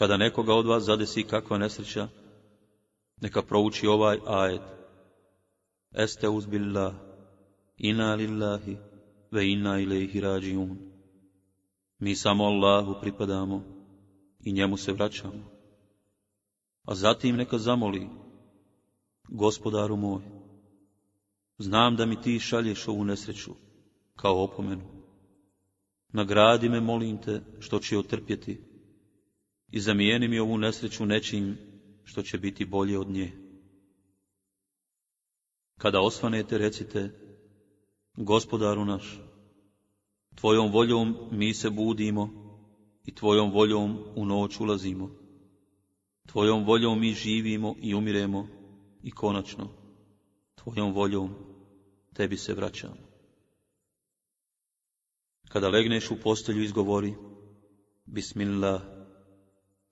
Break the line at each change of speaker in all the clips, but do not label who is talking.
Kada nekoga od vas zadesi kakva nesreća, neka prouči ovaj ajet. Este uzbillah, ina lillahi, ve inna ilaihi un. Mi samo Allahu pripadamo i njemu se vraćamo. A zatim neka zamoli, gospodaru moj, znam da mi ti šalješ ovu nesreću, kao opomenu. Nagradi me, molim te, što će otrpjeti, i zamijeni mi ovu nesreću nečim što će biti bolje od nje. Kada osvanete, recite, gospodaru naš, tvojom voljom mi se budimo i tvojom voljom u noć ulazimo. Tvojom voljom mi živimo i umiremo i konačno, tvojom voljom tebi se vraćamo. Kada legneš u postelju izgovori, Bismillah,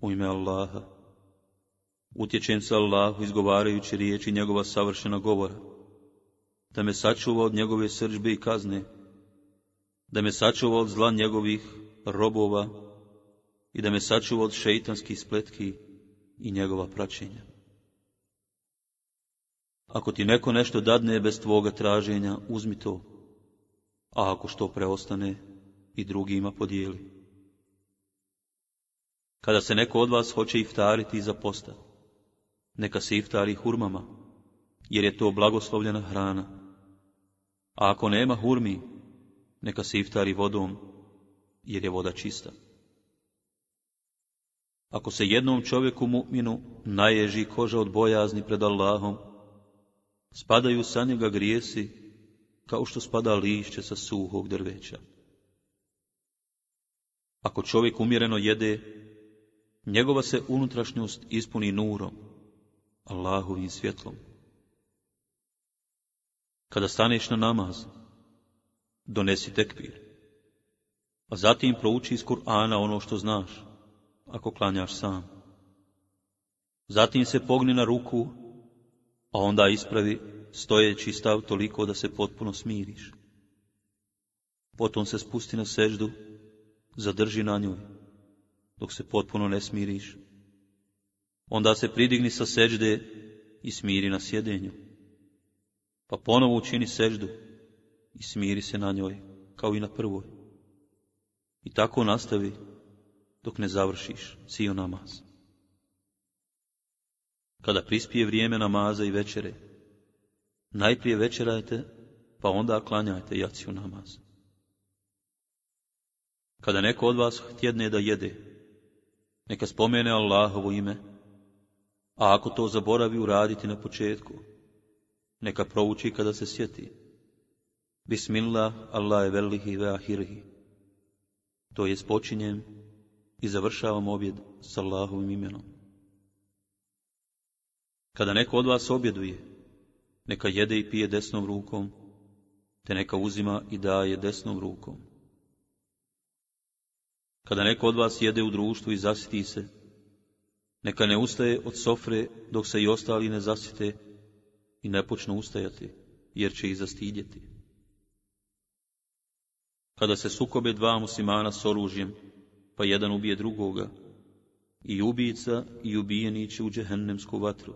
u ime Allaha. Utječem se Allahu izgovarajući riječi njegova savršena govora, da me sačuva od njegove srđbe i kazne, da me sačuva od zla njegovih robova i da me sačuva od šeitanskih spletki i njegova praćenja. Ako ti neko nešto dadne bez tvoga traženja, uzmi to, a ako što preostane i drugima podijeli. Kada se neko od vas hoće iftariti za posta, neka se iftari hurmama, jer je to blagoslovljena hrana. A ako nema hurmi, neka se iftari vodom, jer je voda čista. Ako se jednom čovjeku mu'minu naježi koža od bojazni pred Allahom, spadaju sa njega grijesi, kao što spada lišće sa suhog drveća. Ako čovjek umjereno jede, njegova se unutrašnjost ispuni nurom, Allahovim svjetlom. Kada staneš na namaz, donesi tekbir, a zatim prouči iz Kur'ana ono što znaš, ako klanjaš sam. Zatim se pogni na ruku, a onda ispravi stojeći stav toliko da se potpuno smiriš. Potom se spusti na seždu, zadrži na njoj dok se potpuno ne smiriš. Onda se pridigni sa seđde i smiri na sjedenju. Pa ponovo učini seždu i smiri se na njoj, kao i na prvoj. I tako nastavi dok ne završiš siju namaz. Kada prispije vrijeme namaza i večere, najprije večerajte, pa onda klanjajte jaciju namaz. Kada neko od vas htjedne da jede, neka spomene Allahovo ime, a ako to zaboravi uraditi na početku, neka prouči kada se sjeti. Bismillah, Allah je velihi ve ahirihi. To je spočinjem i završavam objed s Allahovim imenom. Kada neko od vas objeduje, neka jede i pije desnom rukom, te neka uzima i daje desnom rukom. Kada neko od vas jede u društvu i zasiti se, neka ne ustaje od sofre dok se i ostali ne zasite i ne počnu ustajati, jer će ih zastidjeti. Kada se sukobe dva muslimana s oružjem, pa jedan ubije drugoga, i ubijica i ubijeni će u džehennemsku vatru.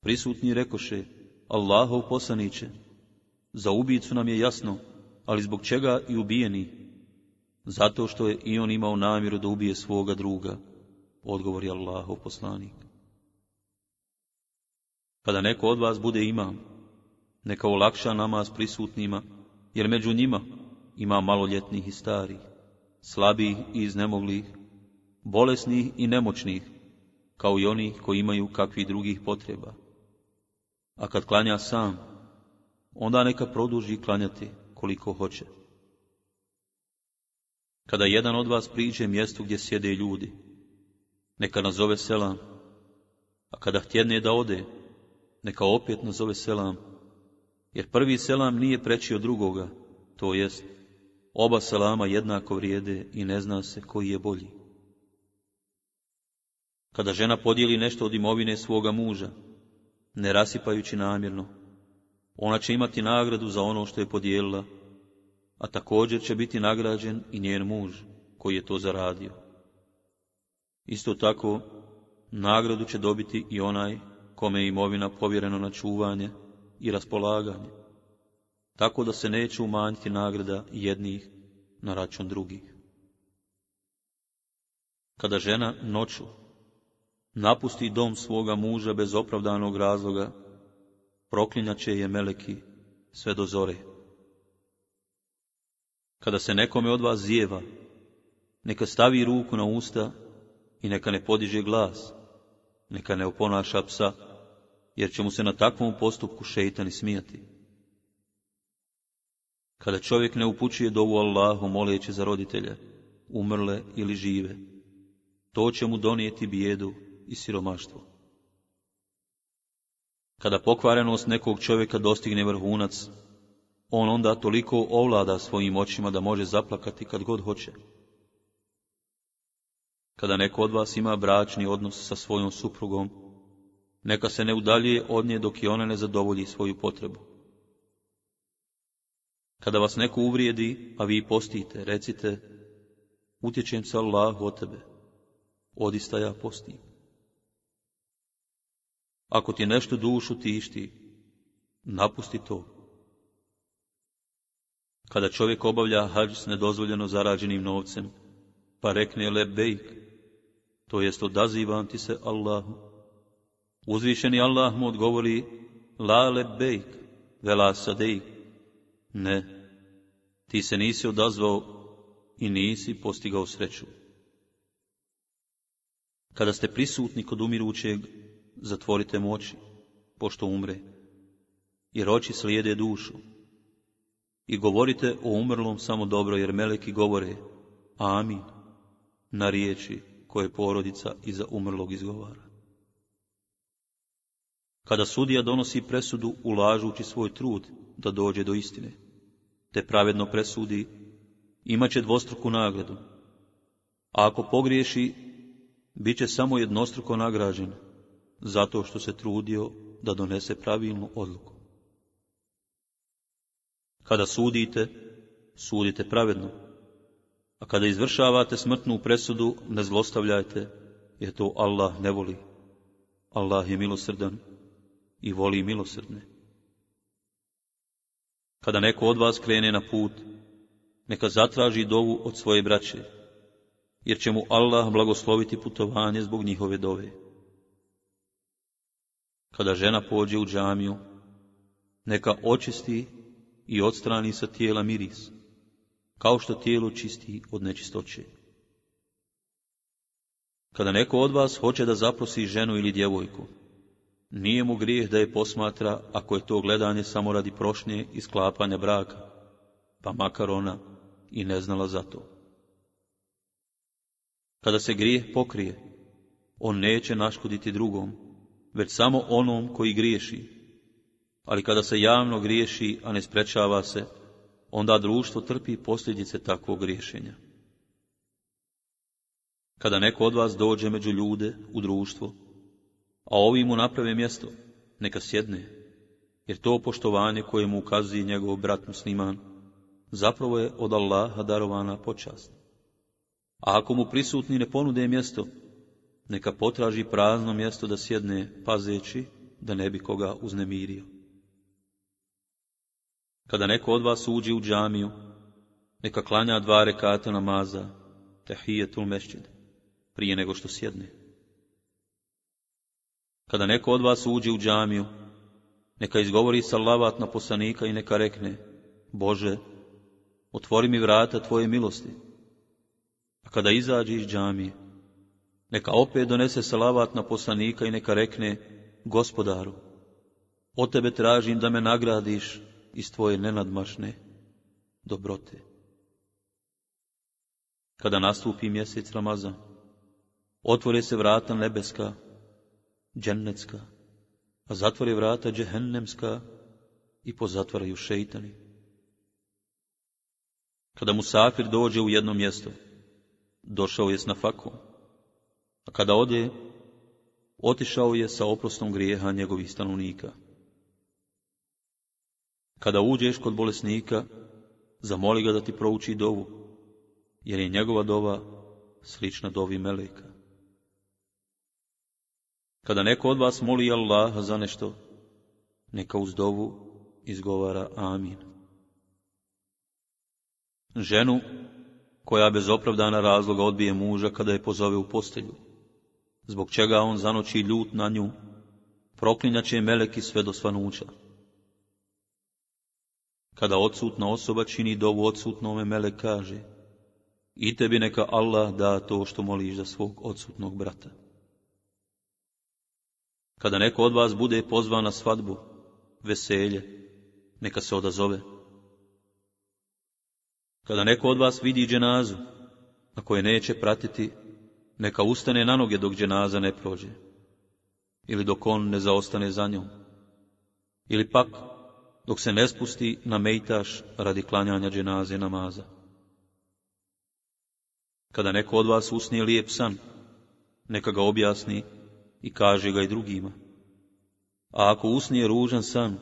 Prisutni rekoše, Allahov poslaniće, za ubijicu nam je jasno, ali zbog čega i ubijeni, zato što je i on imao namjeru da ubije svoga druga, odgovor je Allahov poslanik. Kada neko od vas bude imam, neka olakša namaz prisutnima, jer među njima ima maloljetnih i starih, slabih i iznemoglih, bolesnih i nemoćnih, kao i onih koji imaju kakvih drugih potreba. A kad klanja sam, onda neka produži klanjati koliko hoće kada jedan od vas priđe mjestu gdje sjede ljudi, neka nazove selam, a kada htjedne da ode, neka opet nazove selam, jer prvi selam nije prečio od drugoga, to jest, oba selama jednako vrijede i ne zna se koji je bolji. Kada žena podijeli nešto od imovine svoga muža, ne rasipajući namjerno, ona će imati nagradu za ono što je podijelila, a također će biti nagrađen i njen muž koji je to zaradio. Isto tako, nagradu će dobiti i onaj kome je imovina povjereno na čuvanje i raspolaganje, tako da se neće umanjiti nagrada jednih na račun drugih. Kada žena noću napusti dom svoga muža bez opravdanog razloga, proklinjat će je meleki sve do zore. Kada se nekome od vas zijeva, neka stavi ruku na usta i neka ne podiže glas, neka ne oponaša psa, jer će mu se na takvom postupku šeitani smijati. Kada čovjek ne upućuje dovu Allahu moleći za roditelje, umrle ili žive, to će mu donijeti bijedu i siromaštvo. Kada pokvarenost nekog čovjeka dostigne vrhunac, on onda toliko ovlada svojim očima da može zaplakati kad god hoće. Kada neko od vas ima bračni odnos sa svojom suprugom, neka se ne udalje od nje dok i ona ne zadovolji svoju potrebu. Kada vas neko uvrijedi, a vi postite, recite, utječem sa Allah od tebe, odista ja postim. Ako ti nešto dušu tišti, napusti to kada čovjek obavlja hađ s nedozvoljeno zarađenim novcem, pa rekne lebejk, to jest odazivam ti se Allahu. Uzvišeni Allah mu odgovori, la lebejk, vela sadejk. Ne, ti se nisi odazvao i nisi postigao sreću. Kada ste prisutni kod umirućeg, zatvorite moći, pošto umre, jer oči slijede dušu i govorite o umrlom samo dobro, jer meleki govore amin na riječi koje porodica iza umrlog izgovara. Kada sudija donosi presudu ulažući svoj trud da dođe do istine, te pravedno presudi, imat će dvostruku nagradu. A ako pogriješi, bit će samo jednostruko nagrađen, zato što se trudio da donese pravilnu odluku. Kada sudite, sudite pravedno, a kada izvršavate smrtnu presudu, ne zlostavljajte, jer to Allah ne voli. Allah je milosrdan i voli milosrdne. Kada neko od vas krene na put, neka zatraži dovu od svoje braće, jer će mu Allah blagosloviti putovanje zbog njihove dove. Kada žena pođe u džamiju, neka očisti i odstrani sa tijela miris, kao što tijelo čisti od nečistoće. Kada neko od vas hoće da zaprosi ženu ili djevojku, nije mu grijeh da je posmatra ako je to gledanje samo radi prošnje i sklapanja braka, pa makar ona i ne znala za to. Kada se grijeh pokrije, on neće naškoditi drugom, već samo onom koji griješi, ali kada se javno griješi, a ne sprečava se, onda društvo trpi posljedice takvog griješenja. Kada neko od vas dođe među ljude u društvo, a ovi mu naprave mjesto, neka sjedne, jer to poštovanje koje mu ukazuje njegov brat musliman, zapravo je od Allaha darovana počast. A ako mu prisutni ne ponude mjesto, neka potraži prazno mjesto da sjedne pazeći, da ne bi koga uznemirio. Kada neko od vas uđe u džamiju, neka klanja dva rekata namaza, tu mešćid, prije nego što sjedne. Kada neko od vas uđe u džamiju, neka izgovori salavat na poslanika i neka rekne, Bože, otvori mi vrata Tvoje milosti. A kada izađe iz džamije, neka opet donese salavat na poslanika i neka rekne, Gospodaru, od Tebe tražim da me nagradiš iz tvoje nenadmašne dobrote. Kada nastupi mjesec Ramazan, otvore se vrata nebeska, džennecka, a zatvore vrata džehennemska i pozatvaraju šeitani. Kada mu Safir dođe u jedno mjesto, došao je s nafakom, a kada ode, otišao je sa oprostom grijeha njegovih stanovnika. Kada uđeš kod bolesnika, zamoli ga da ti prouči dovu, jer je njegova dova slična dovi meleka. Kada neko od vas moli Allaha za nešto, neka uz dovu izgovara amin. Ženu koja bez opravdana razloga odbije muža kada je pozove u postelju, zbog čega on zanoći ljut na nju, proklinjaće meleki sve do svanuća. Kada odsutna osoba čini dovu odsutnome mele kaže, i tebi neka Allah da to što moliš za svog odsutnog brata. Kada neko od vas bude pozvan na svadbu, veselje, neka se odazove. Kada neko od vas vidi dženazu, ako je neće pratiti, neka ustane na noge dok dženaza ne prođe, ili dok on ne zaostane za njom, ili pak dok se ne spusti na mejtaš radi klanjanja dženaze namaza. Kada neko od vas usnije lijep san, neka ga objasni i kaže ga i drugima. A ako usnije ružan san,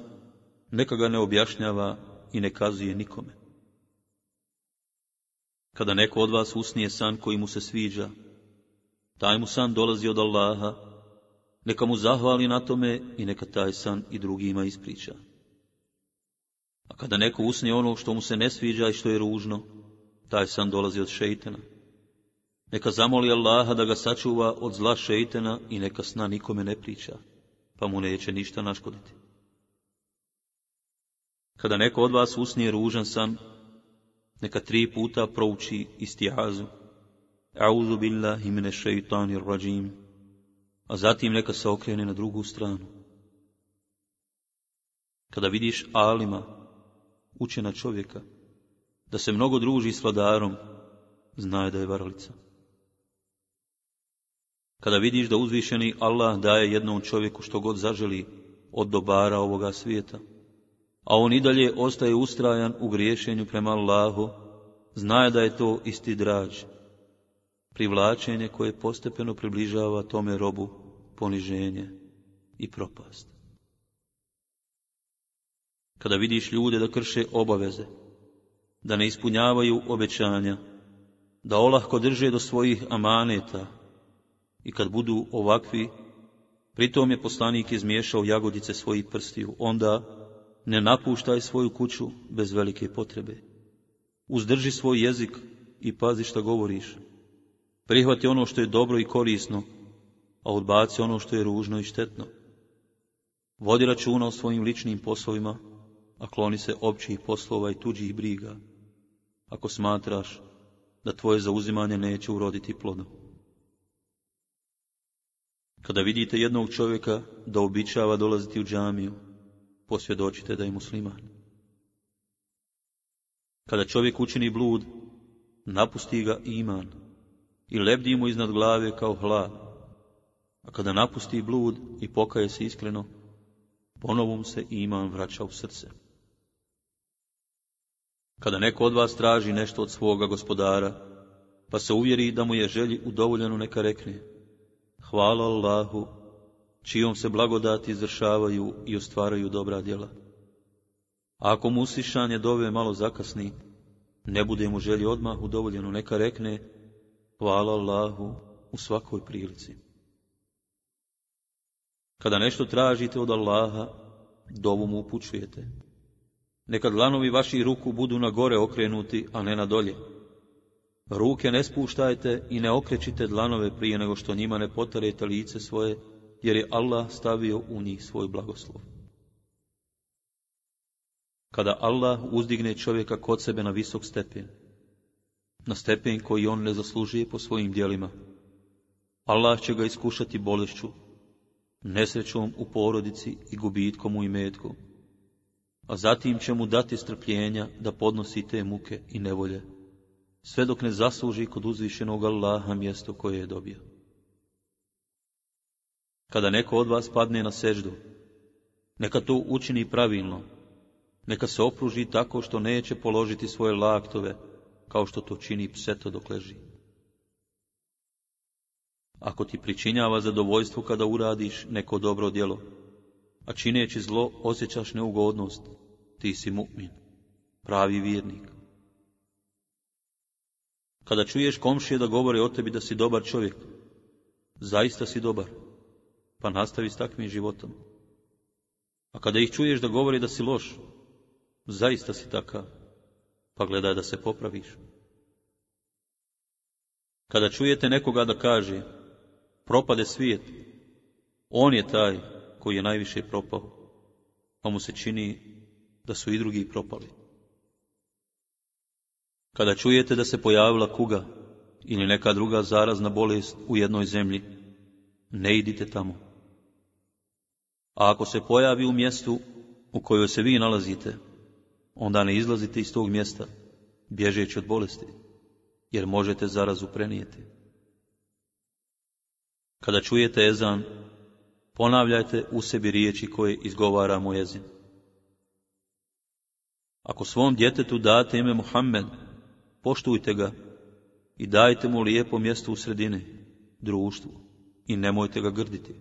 neka ga ne objašnjava i ne kazuje nikome. Kada neko od vas usnije san koji mu se sviđa, taj mu san dolazi od Allaha, neka mu zahvali na tome i neka taj san i drugima ispriča. A kada neko usni ono što mu se ne sviđa i što je ružno, taj san dolazi od šeitena. Neka zamoli Allaha da ga sačuva od zla šeitena i neka sna nikome ne priča, pa mu neće ništa naškoditi. Kada neko od vas usni ružan san, neka tri puta prouči istihazu. Auzu billahi mine šeitanir rajim. A zatim neka se okrene na drugu stranu. Kada vidiš alima učena čovjeka, da se mnogo druži s vladarom, znaje da je varalica. Kada vidiš da uzvišeni Allah daje jednom čovjeku što god zaželi od dobara ovoga svijeta, a on i dalje ostaje ustrajan u griješenju prema Allahu, znaje da je to isti drađ, privlačenje koje postepeno približava tome robu poniženje i propast kada vidiš ljude da krše obaveze, da ne ispunjavaju obećanja, da olahko drže do svojih amaneta i kad budu ovakvi, pritom je poslanik izmiješao jagodice svojih prstiju, onda ne napuštaj svoju kuću bez velike potrebe. Uzdrži svoj jezik i pazi šta govoriš. Prihvati ono što je dobro i korisno, a odbaci ono što je ružno i štetno. Vodi računa o svojim ličnim poslovima, a kloni se općih poslova i tuđih briga, ako smatraš da tvoje zauzimanje neće uroditi plodom. Kada vidite jednog čovjeka da običava dolaziti u džamiju, posvjedočite da je musliman. Kada čovjek učini blud, napusti ga iman i lebdi mu iznad glave kao hlad. A kada napusti blud i pokaje se iskreno, ponovom se iman vraća u srce. Kada neko od vas traži nešto od svoga gospodara, pa se uvjeri da mu je želji udovoljeno neka rekne, hvala Allahu, čijom se blagodati izvršavaju i ostvaraju dobra djela. A ako mu dove malo zakasni, ne bude mu želji odmah udovoljeno neka rekne, hvala Allahu u svakoj prilici. Kada nešto tražite od Allaha, dovu mu upućujete. Neka dlanovi vaši ruku budu na gore okrenuti, a ne na dolje. Ruke ne spuštajte i ne okrećite dlanove prije nego što njima ne potarete lice svoje, jer je Allah stavio u njih svoj blagoslov. Kada Allah uzdigne čovjeka kod sebe na visok stepen, na stepen koji on ne zaslužuje po svojim djelima, Allah će ga iskušati bolešću, nesrećom u porodici i gubitkom u imetku a zatim će mu dati strpljenja da podnosi te muke i nevolje, sve dok ne zasluži kod uzvišenog Allaha mjesto koje je dobio. Kada neko od vas padne na seždu, neka to učini pravilno, neka se opruži tako što neće položiti svoje laktove, kao što to čini pseto dok leži. Ako ti pričinjava zadovoljstvo kada uradiš neko dobro djelo, a čineći zlo osjećaš neugodnost, ti si mu'min, pravi vjernik. Kada čuješ komšije da govore o tebi da si dobar čovjek, zaista si dobar, pa nastavi s takvim životom. A kada ih čuješ da govori da si loš, zaista si takav, pa gledaj da se popraviš. Kada čujete nekoga da kaže, propade svijet, on je taj koji je najviše propao, pa mu se čini da su i drugi propali. Kada čujete da se pojavila kuga ili neka druga zarazna bolest u jednoj zemlji, ne idite tamo. A ako se pojavi u mjestu u kojoj se vi nalazite, onda ne izlazite iz tog mjesta, bježeći od bolesti, jer možete zarazu prenijeti. Kada čujete ezan, ponavljajte u sebi riječi koje izgovara mu jezin. Ako svom djetetu date ime Muhammed, poštujte ga i dajte mu lijepo mjesto u sredini, društvu i nemojte ga grditi.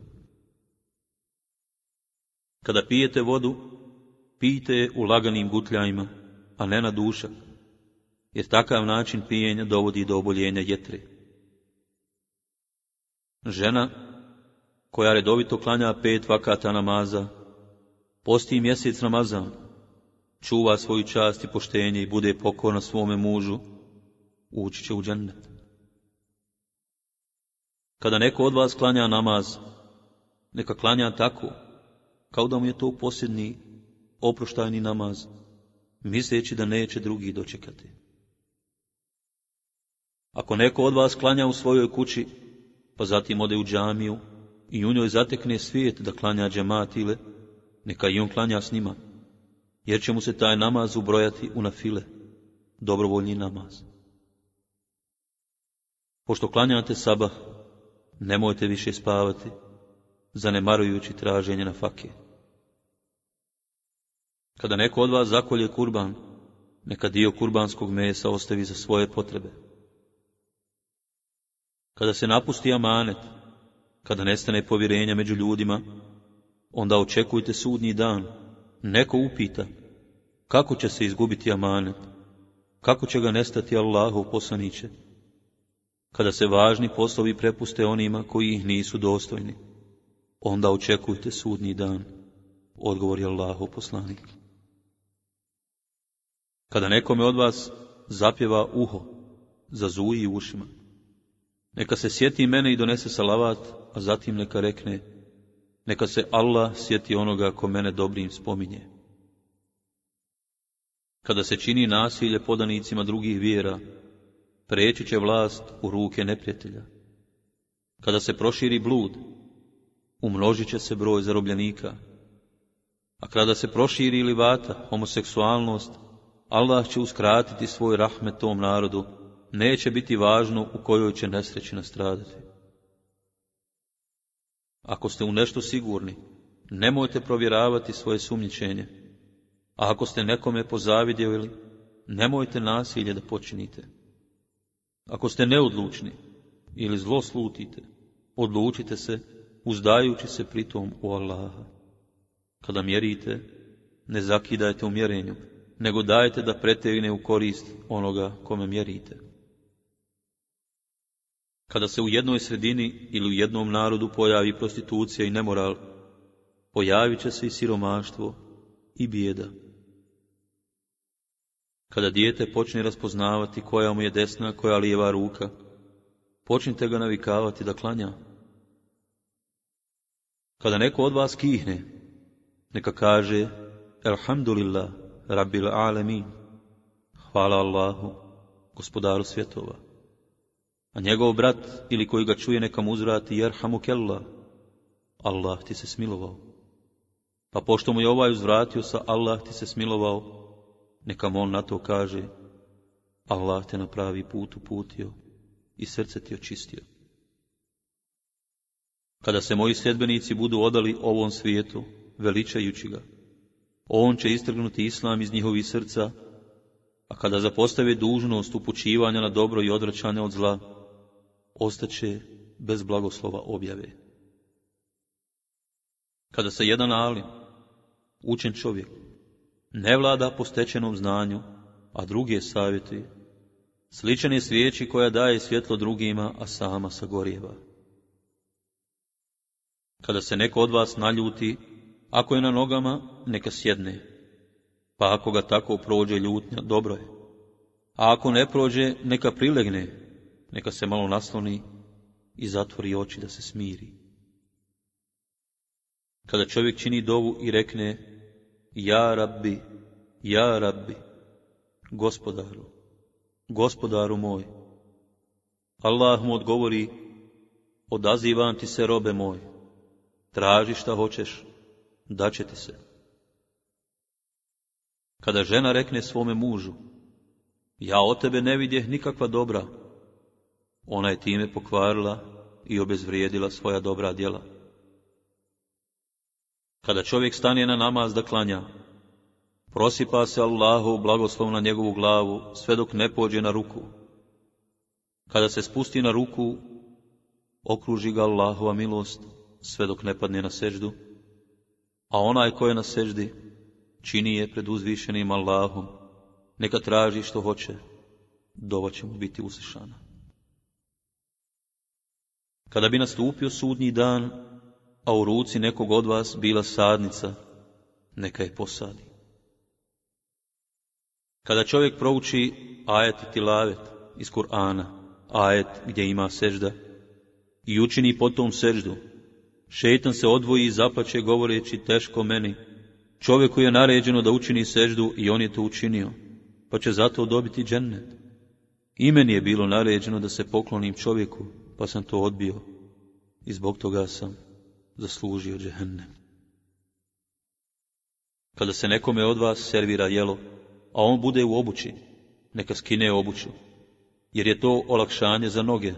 Kada pijete vodu, pijte je u laganim gutljajima, a ne na dušak, jer takav način pijenja dovodi do oboljenja jetre. Žena koja redovito klanja pet vakata namaza, posti mjesec namazan, čuva svoju čast i poštenje i bude pokorna svome mužu, ući će u džennet. Kada neko od vas klanja namaz, neka klanja tako, kao da mu je to posljednji oproštajni namaz, misleći da neće drugi dočekati. Ako neko od vas klanja u svojoj kući, pa zatim ode u džamiju i u njoj zatekne svijet da klanja džematile, neka i on klanja s njima jer će mu se taj namaz ubrojati u nafile, dobrovoljni namaz. Pošto klanjate sabah, nemojte više spavati, zanemarujući traženje na Kada neko od vas zakolje kurban, neka dio kurbanskog mesa ostavi za svoje potrebe. Kada se napusti amanet, kada nestane povjerenja među ljudima, onda očekujte sudnji dan, Neko upita, kako će se izgubiti amanet? Kako će ga nestati Allahov poslaniće? Kada se važni poslovi prepuste onima koji ih nisu dostojni, onda očekujte sudnji dan, odgovor je Allahov poslanik. Kada nekome od vas zapjeva uho, zazuji ušima, neka se sjeti mene i donese salavat, a zatim neka rekne, neka se Allah sjeti onoga ko mene dobrim spominje. Kada se čini nasilje podanicima drugih vjera, preći će vlast u ruke neprijatelja. Kada se proširi blud, umnožit će se broj zarobljenika. A kada se proširi livata, homoseksualnost, Allah će uskratiti svoj rahmet tom narodu, neće biti važno u kojoj će nesreći nastradati. Ako ste u nešto sigurni, nemojte provjeravati svoje sumnjičenje. A ako ste nekome pozavidjeli, nemojte nasilje da počinite. Ako ste neodlučni ili zlo slutite, odlučite se, uzdajući se pritom u Allaha. Kada mjerite, ne zakidajte u mjerenju, nego dajte da pretegne u korist onoga kome mjerite. Kada se u jednoj sredini ili u jednom narodu pojavi prostitucija i nemoral, pojavit će se i siromaštvo i bijeda. Kada dijete počne raspoznavati koja mu je desna, koja lijeva ruka, počnite ga navikavati da klanja. Kada neko od vas kihne, neka kaže Elhamdulillah, Rabbil Alemin, hvala Allahu, gospodaru svjetova a njegov brat ili koji ga čuje neka mu uzvrati jerhamu kella, Allah ti se smilovao. Pa pošto mu je ovaj uzvratio sa Allah ti se smilovao, neka mu on na to kaže, Allah te na pravi put uputio i srce ti očistio. Kada se moji sljedbenici budu odali ovom svijetu, veličajući ga, on će istrgnuti islam iz njihovih srca, a kada zapostave dužnost upućivanja na dobro i odračane od zla, ostaće bez blagoslova objave. Kada se jedan ali učen čovjek, ne vlada po stečenom znanju, a drugi je savjeti, sličan je svijeći koja daje svjetlo drugima, a sama sagorijeva. Kada se neko od vas naljuti, ako je na nogama, neka sjedne. Pa ako ga tako prođe ljutnja, dobro je. A ako ne prođe, neka prilegne, neka se malo nasloni i zatvori oči da se smiri. Kada čovjek čini dovu i rekne, ja rabbi, ja rabbi, gospodaru, gospodaru moj, Allah mu odgovori, odazivam ti se robe moj, traži šta hoćeš, će ti se. Kada žena rekne svome mužu, ja o tebe ne vidjeh nikakva dobra, ona je time pokvarila i obezvrijedila svoja dobra djela. Kada čovjek stane na namaz da klanja, prosipa se Allahu blagoslov na njegovu glavu, sve dok ne pođe na ruku. Kada se spusti na ruku, okruži ga Allahova milost, sve dok ne padne na seždu, a onaj ko je na seždi, čini je pred uzvišenim Allahom, neka traži što hoće, dova će mu biti uslišana. Kada bi nastupio sudnji dan, a u ruci nekog od vas bila sadnica, neka je posadi. Kada čovjek prouči ajet tilavet iz Kur'ana, ajet gdje ima sežda, i učini potom seždu, šetan se odvoji i zaplaće govoreći teško meni, čovjeku je naređeno da učini seždu i on je to učinio, pa će zato dobiti džennet. I meni je bilo naređeno da se poklonim čovjeku, pa sam to odbio i zbog toga sam zaslužio džehennem. Kada se nekome od vas servira jelo, a on bude u obući, neka skine obuću, jer je to olakšanje za noge,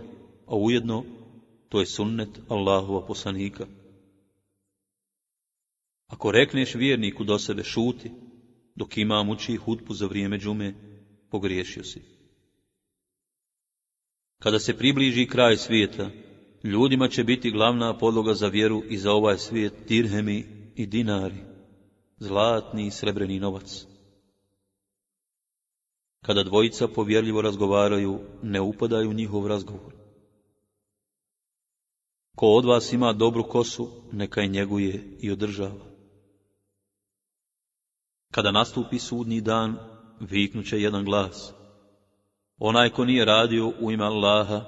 a ujedno to je sunnet Allahova poslanika. Ako rekneš vjerniku do sebe šuti, dok imam uči hutbu za vrijeme džume, pogriješio si. Kada se približi kraj svijeta, ljudima će biti glavna podloga za vjeru i za ovaj svijet dirhemi i dinari, zlatni i srebreni novac. Kada dvojica povjerljivo razgovaraju, ne upadaju u njihov razgovor. Ko od vas ima dobru kosu, neka je njeguje i održava. Kada nastupi sudni dan, viknuće jedan glas. Onaj ko nije radio u ime Allaha,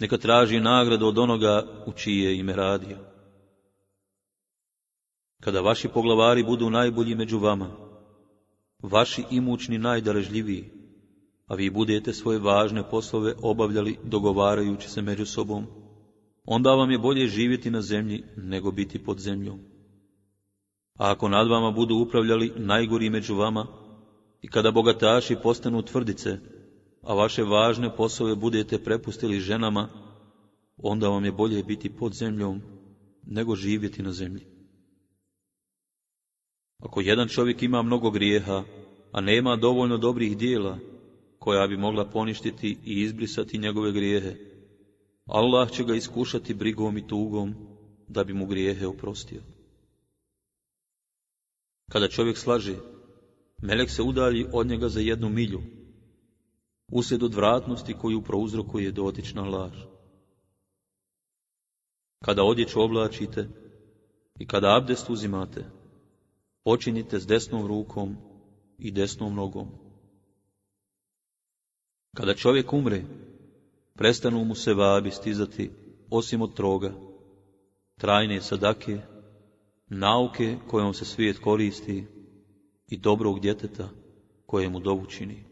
neka traži nagradu od onoga u čije ime radio. Kada vaši poglavari budu najbolji među vama, vaši imućni najdarežljiviji, a vi budete svoje važne poslove obavljali dogovarajući se među sobom, onda vam je bolje živjeti na zemlji nego biti pod zemljom. A ako nad vama budu upravljali najgori među vama, i kada bogataši postanu tvrdice, a vaše važne poslove budete prepustili ženama, onda vam je bolje biti pod zemljom nego živjeti na zemlji. Ako jedan čovjek ima mnogo grijeha, a nema dovoljno dobrih dijela, koja bi mogla poništiti i izbrisati njegove grijehe, Allah će ga iskušati brigom i tugom, da bi mu grijehe oprostio. Kada čovjek slaži, melek se udalji od njega za jednu milju, uslijed odvratnosti koju prouzrokuje dotična laž. Kada odjeću oblačite i kada abdest uzimate, počinite s desnom rukom i desnom nogom. Kada čovjek umre, prestanu mu se vabi stizati osim od troga, trajne sadake, nauke kojom se svijet koristi i dobrog djeteta koje mu dovu čini.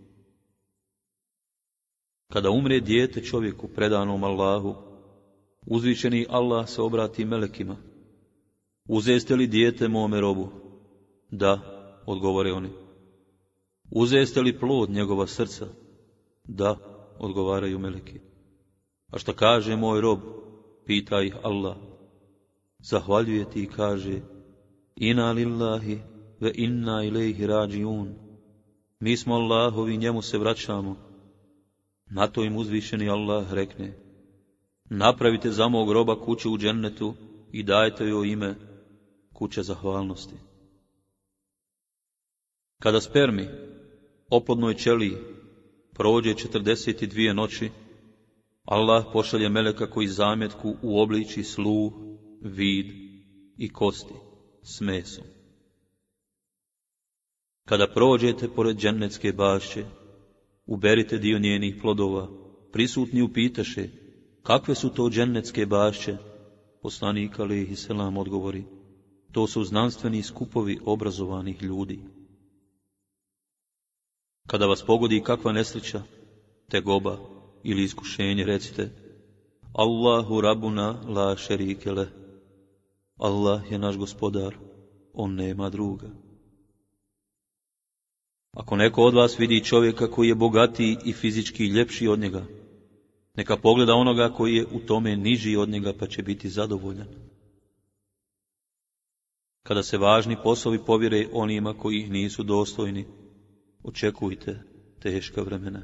Kada umre dijete čovjeku predanom Allahu, uzvičeni Allah se obrati melekima. Uzeste li dijete mome robu? Da, odgovore oni. Uzeste li plod njegova srca? Da, odgovaraju meleki. A šta kaže moj rob? Pita ih Allah. Zahvaljuje ti i kaže, Ina lillahi ve inna ilaihi un. Mi smo Allahovi, njemu se vraćamo na to im uzvišeni Allah rekne, napravite za mog groba kuću u džennetu i dajte joj ime kuća zahvalnosti. Kada spermi, oplodnoj ćeliji, prođe 42 noći, Allah pošalje meleka koji zametku u obliči sluh, vid i kosti s mesom. Kada prođete pored džennetske bašće, uberite dio njenih plodova. Prisutni upitaše, kakve su to džennetske bašće? Poslanik alihi selam odgovori, to su znanstveni skupovi obrazovanih ljudi. Kada vas pogodi kakva nesreća, tegoba ili iskušenje, recite, Allahu rabuna la šerikele. Allah je naš gospodar, on nema druga. Ako neko od vas vidi čovjeka koji je bogatiji i fizički ljepši od njega, neka pogleda onoga koji je u tome niži od njega, pa će biti zadovoljan. Kada se važni poslovi povjere onima koji ih nisu dostojni, očekujte teška vremena.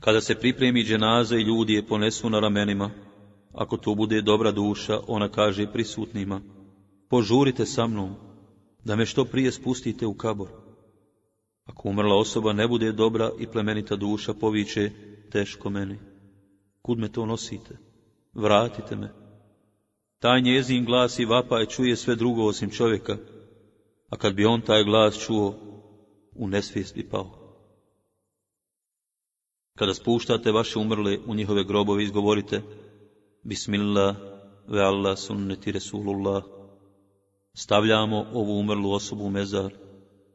Kada se pripremi dženaza i ljudi je ponesu na ramenima, ako to bude dobra duša, ona kaže prisutnima, požurite sa mnom, da me što prije spustite u kabor. Ako umrla osoba ne bude dobra i plemenita duša poviće, teško meni. Kud me to nosite? Vratite me. Taj njezin glas i vapaj čuje sve drugo osim čovjeka, a kad bi on taj glas čuo, u nesvijest bi pao. Kada spuštate vaše umrle u njihove grobove, izgovorite Bismillah ve Allah sunneti Resulullah Stavljamo ovu umrlu osobu u mezar,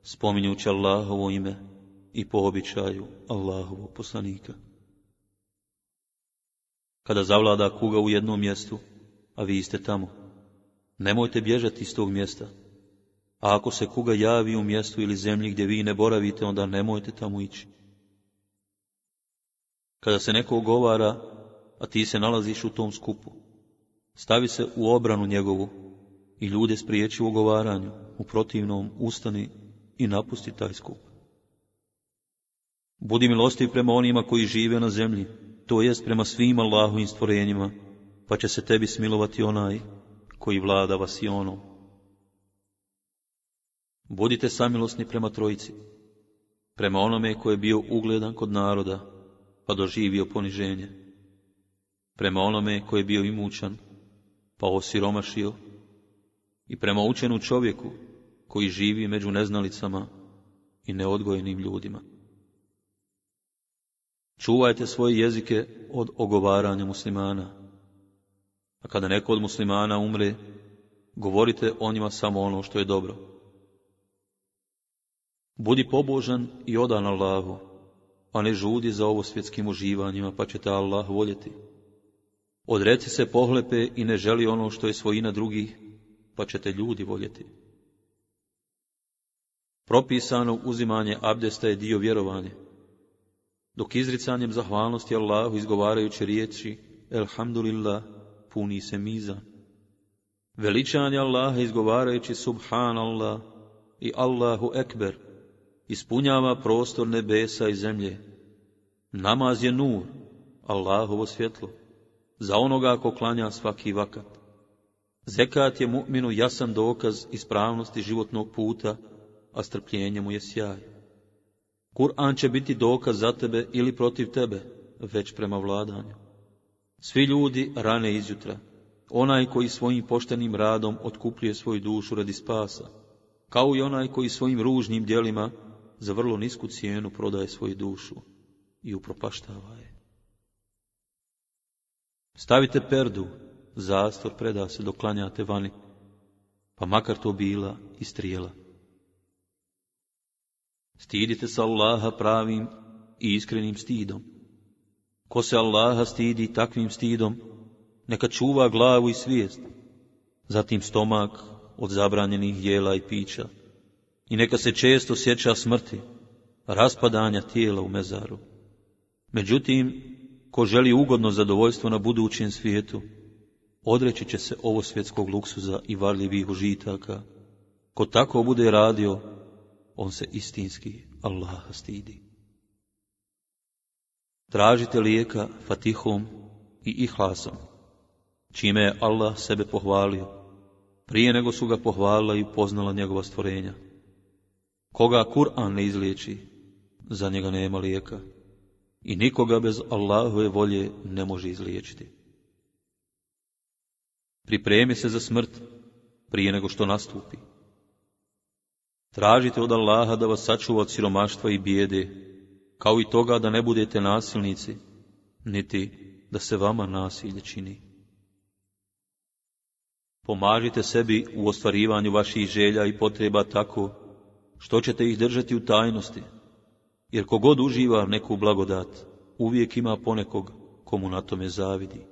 spominjući Allahovo ime i po običaju Allahovog poslanika. Kada zavlada kuga u jednom mjestu, a vi ste tamo, nemojte bježati iz tog mjesta. A ako se kuga javi u mjestu ili zemlji gdje vi ne boravite, onda nemojte tamo ići. Kada se neko ogovara, a ti se nalaziš u tom skupu, stavi se u obranu njegovu i ljude spriječi u ogovaranju, u protivnom ustani i napusti taj skup. Budi milostiv prema onima koji žive na zemlji, to jest prema svim Allahovim stvorenjima, pa će se tebi smilovati onaj koji vlada vas vasionom. Budite samilosni prema trojici, prema onome koji je bio ugledan kod naroda, pa doživio poniženje, prema onome koji je bio imućan, pa osiromašio, i prema učenu čovjeku koji živi među neznalicama i neodgojenim ljudima. Čuvajte svoje jezike od ogovaranja muslimana, a kada neko od muslimana umre, govorite o njima samo ono što je dobro. Budi pobožan i odan Allahu, a ne žudi za ovo svjetskim uživanjima, pa će Allah voljeti. Odreci se pohlepe i ne želi ono što je svojina drugih, pa ćete ljudi voljeti. Propisano uzimanje abdesta je dio vjerovanja, dok izricanjem zahvalnosti Allahu izgovarajući riječi Elhamdulillah puni se miza. Veličanje Allaha izgovarajući Subhanallah i Allahu Ekber ispunjava prostor nebesa i zemlje. Namaz je nur, Allahovo svjetlo, za onoga ko klanja svaki vakat. Zekat je mu'minu jasan dokaz ispravnosti životnog puta, a strpljenje mu je sjaj. Kur'an će biti dokaz za tebe ili protiv tebe, već prema vladanju. Svi ljudi rane izjutra. Onaj koji svojim poštenim radom otkupljuje svoju dušu radi spasa, kao i onaj koji svojim ružnim djelima za vrlo nisku cijenu prodaje svoju dušu i upropaštava je. Stavite perdu, zastor preda se doklanjate vani, pa makar to bila i strijela. Stidite se Allaha pravim i iskrenim stidom. Ko se Allaha stidi takvim stidom, neka čuva glavu i svijest, zatim stomak od zabranjenih jela i pića, i neka se često sjeća smrti, raspadanja tijela u mezaru. Međutim, ko želi ugodno zadovoljstvo na budućem svijetu, odreći će se ovo svjetskog luksuza i varljivih užitaka. Ko tako bude radio, on se istinski Allaha stidi. Tražite lijeka fatihom i ihlasom, čime je Allah sebe pohvalio, prije nego su ga pohvalila i poznala njegova stvorenja. Koga Kur'an ne izliječi, za njega nema lijeka i nikoga bez Allahove volje ne može izliječiti pripremi se za smrt prije nego što nastupi. Tražite od Allaha da vas sačuva od siromaštva i bijede, kao i toga da ne budete nasilnici, niti da se vama nasilje čini. Pomažite sebi u ostvarivanju vaših želja i potreba tako, što ćete ih držati u tajnosti, jer kogod uživa neku blagodat, uvijek ima ponekog komu na tome zavidi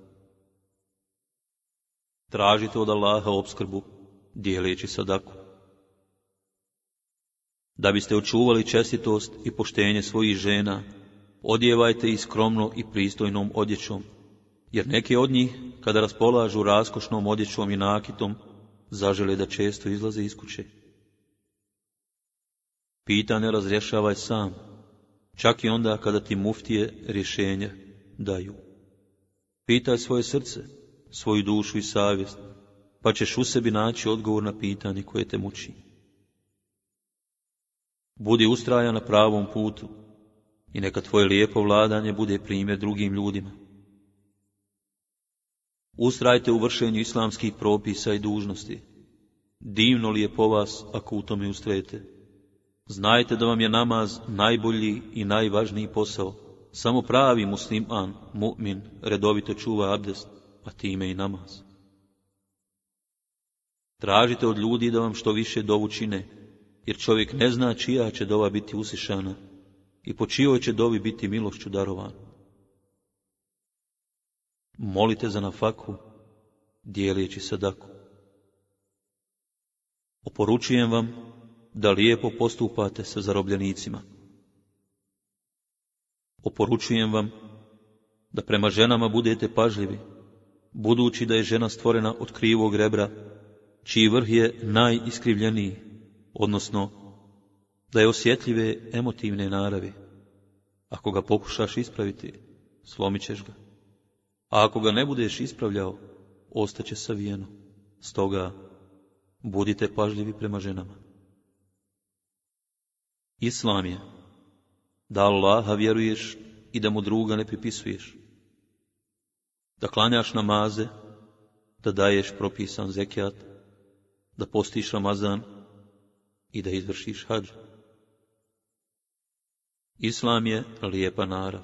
tražite od Allaha obskrbu, dijeleći sadaku. Da biste očuvali čestitost i poštenje svojih žena, odjevajte ih skromno i pristojnom odjećom, jer neke od njih, kada raspolažu raskošnom odjećom i nakitom, zažele da često izlaze iz kuće. ne razrješavaj sam, čak i onda kada ti muftije rješenja daju. Pitaj svoje srce, svoju dušu i savjest, pa ćeš u sebi naći odgovor na pitanje koje te muči. Budi ustrajan na pravom putu i neka tvoje lijepo vladanje bude primjer drugim ljudima. Ustrajte u vršenju islamskih propisa i dužnosti. Divno li je po vas ako u tome ustrajete. Znajte da vam je namaz najbolji i najvažniji posao. Samo pravi musliman, mu'min, redovito čuva abdest a time i namaz. Tražite od ljudi da vam što više dovu čine, jer čovjek ne zna čija će dova biti usišana i po čijoj će dovi biti milošću darovan. Molite za nafaku, dijelijeći sadaku. Oporučujem vam da lijepo postupate sa zarobljenicima. Oporučujem vam da prema ženama budete pažljivi, budući da je žena stvorena od krivog rebra, čiji vrh je najiskrivljeniji, odnosno da je osjetljive emotivne naravi. Ako ga pokušaš ispraviti, slomit ćeš ga. A ako ga ne budeš ispravljao, ostaće savijeno. Stoga, budite pažljivi prema ženama. Islam je da Allaha vjeruješ i da mu druga ne pripisuješ da klanjaš namaze, da daješ propisan zekijat, da postiš Ramazan i da izvršiš hađ. Islam je lijepa narav.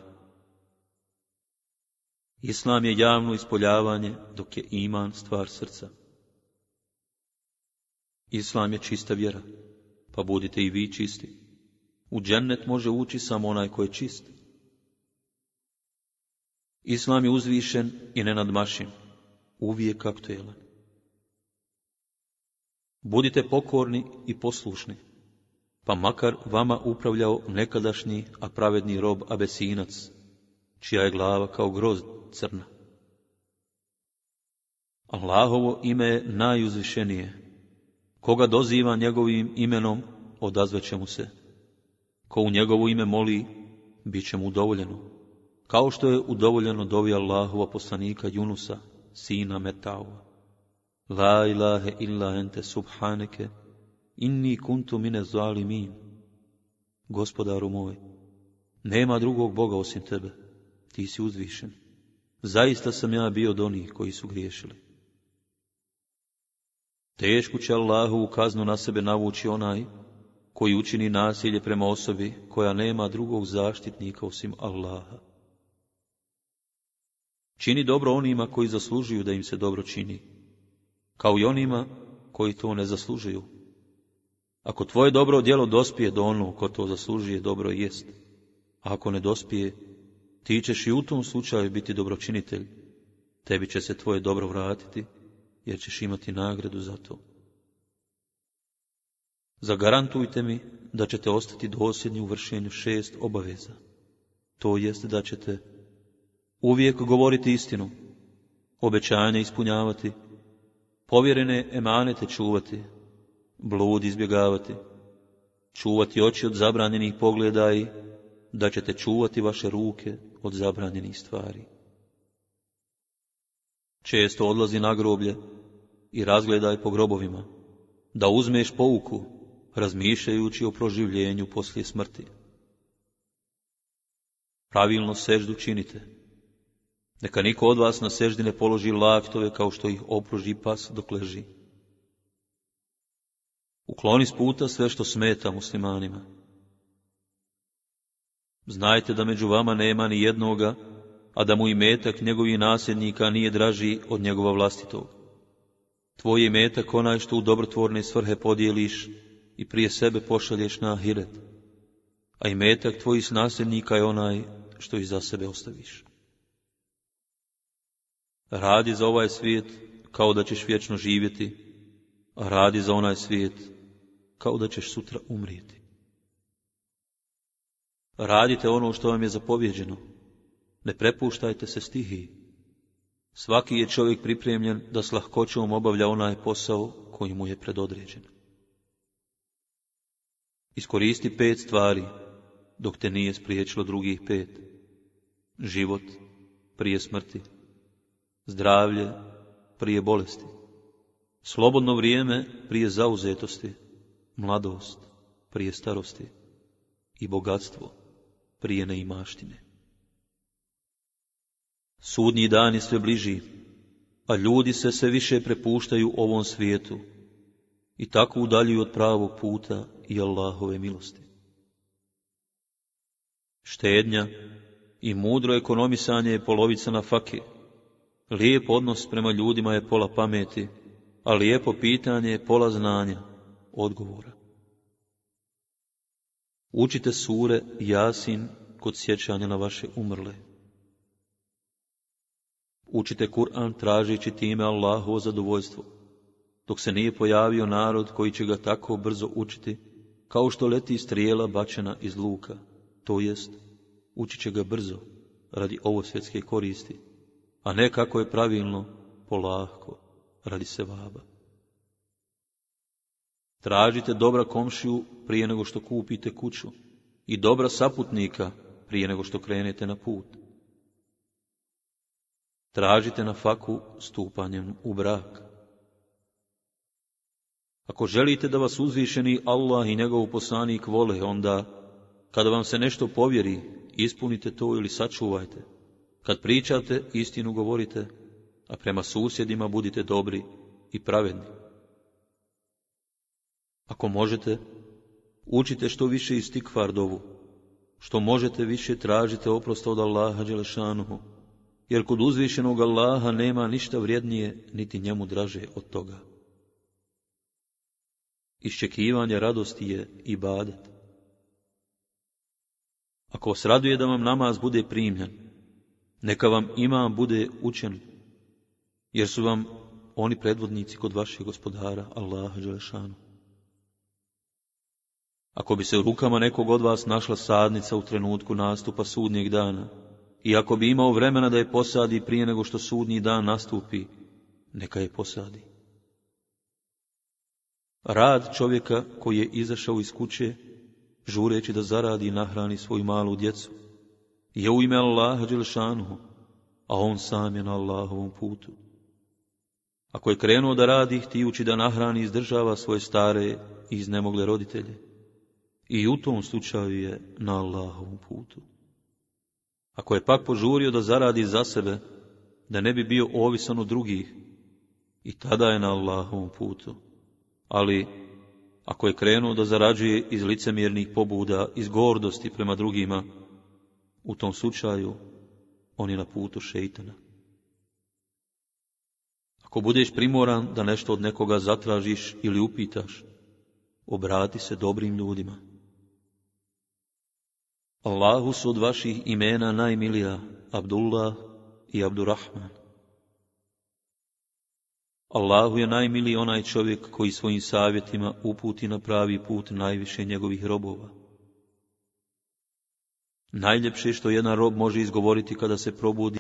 Islam je javno ispoljavanje, dok je iman stvar srca. Islam je čista vjera, pa budite i vi čisti. U džennet može ući samo onaj koji je čist. Islam je uzvišen i nenadmašen, uvijek aktuelan. Budite pokorni i poslušni, pa makar vama upravljao nekadašnji, a pravedni rob Abesinac, čija je glava kao grozd crna. Allahovo ime je najuzvišenije. Koga doziva njegovim imenom, će mu se. Ko u njegovo ime moli, bit će mu dovoljeno kao što je udovoljeno dovi Allahova poslanika Junusa, sina Metaova. La ilahe illa ente subhaneke, inni kuntu mine zalimin. Gospodaru moj, nema drugog Boga osim tebe, ti si uzvišen. Zaista sam ja bio od onih koji su griješili. Tešku će Allahovu kaznu na sebe navući onaj koji učini nasilje prema osobi koja nema drugog zaštitnika osim Allaha. Čini dobro onima koji zaslužuju da im se dobro čini, kao i onima koji to ne zaslužuju. Ako tvoje dobro djelo dospije do ono, ko to zaslužuje, dobro jest. A ako ne dospije, ti ćeš i u tom slučaju biti dobročinitelj. Tebi će se tvoje dobro vratiti, jer ćeš imati nagradu za to. Zagarantujte mi da ćete ostati dosljedni u vršenju šest obaveza. To jest da ćete uvijek govoriti istinu, obećanje ispunjavati, povjerene emanete čuvati, blud izbjegavati, čuvati oči od zabranjenih pogleda i da ćete čuvati vaše ruke od zabranjenih stvari. Često odlazi na groblje i razgledaj po grobovima, da uzmeš pouku, razmišljajući o proživljenju poslije smrti. Pravilno seždu činite neka niko od vas na seždine položi laktove kao što ih opruži pas dok leži. Ukloni s puta sve što smeta muslimanima. Znajte da među vama nema ni jednoga, a da mu i metak njegovih nasljednika nije draži od njegova vlastitog. Tvoj je metak onaj što u dobrotvorne svrhe podijeliš i prije sebe pošalješ na ahiret, a i metak tvojih nasljednika je onaj što za sebe ostaviš. Radi za ovaj svijet kao da ćeš vječno živjeti, a radi za onaj svijet kao da ćeš sutra umrijeti. Radite ono što vam je zapovjeđeno, ne prepuštajte se stihiji. Svaki je čovjek pripremljen da s lahkoćom obavlja onaj posao koji mu je predodređen. Iskoristi pet stvari, dok te nije spriječilo drugih pet. Život prije smrti zdravlje prije bolesti, slobodno vrijeme prije zauzetosti, mladost prije starosti i bogatstvo prije neimaštine. Sudnji dan sve bliži, a ljudi se sve više prepuštaju ovom svijetu i tako udaljuju od pravog puta i Allahove milosti. Štednja i mudro ekonomisanje je polovica na fake, Lijep odnos prema ljudima je pola pameti, a lijepo pitanje je pola znanja, odgovora. Učite sure jasin kod sjećanja na vaše umrle. Učite Kur'an tražeći time Allahovo zadovoljstvo, dok se nije pojavio narod koji će ga tako brzo učiti, kao što leti strijela bačena iz luka, to jest, učit će ga brzo, radi ovo svjetske koristi a ne kako je pravilno, polahko, radi se vaba. Tražite dobra komšiju prije nego što kupite kuću i dobra saputnika prije nego što krenete na put. Tražite na faku stupanjem u brak. Ako želite da vas uzvišeni Allah i njegov poslanik vole, onda, kada vam se nešto povjeri, ispunite to ili sačuvajte. Kad pričate, istinu govorite, a prema susjedima budite dobri i pravedni. Ako možete, učite što više iz tikvardovu, što možete više tražite oprosta od Allaha Đelešanuhu, jer kod uzvišenog Allaha nema ništa vrijednije, niti njemu draže od toga. Iščekivanje radosti je i badet. Ako vas raduje da vam namaz bude primljen, neka vam imam bude učen, jer su vam oni predvodnici kod vašeg gospodara, Allaha Đelešanu. Ako bi se u rukama nekog od vas našla sadnica u trenutku nastupa sudnjeg dana, i ako bi imao vremena da je posadi prije nego što sudnji dan nastupi, neka je posadi. Rad čovjeka koji je izašao iz kuće, žureći da zaradi i nahrani svoju malu djecu, je u ime Allaha Đelšanuhu, a on sam je na Allahovom putu. Ako je krenuo da radi, htijući da nahrani i izdržava svoje stare i iznemogle roditelje, i u tom slučaju je na Allahovom putu. Ako je pak požurio da zaradi za sebe, da ne bi bio ovisan od drugih, i tada je na Allahovom putu. Ali, ako je krenuo da zarađuje iz licemjernih pobuda, iz gordosti prema drugima, u tom slučaju on je na putu šeitana. Ako budeš primoran da nešto od nekoga zatražiš ili upitaš, obrati se dobrim ljudima. Allahu su od vaših imena najmilija Abdullah i Abdurrahman. Allahu je najmiliji onaj čovjek koji svojim savjetima uputi na pravi put najviše njegovih robova. Najljepše što jedan rob može izgovoriti kada se probudi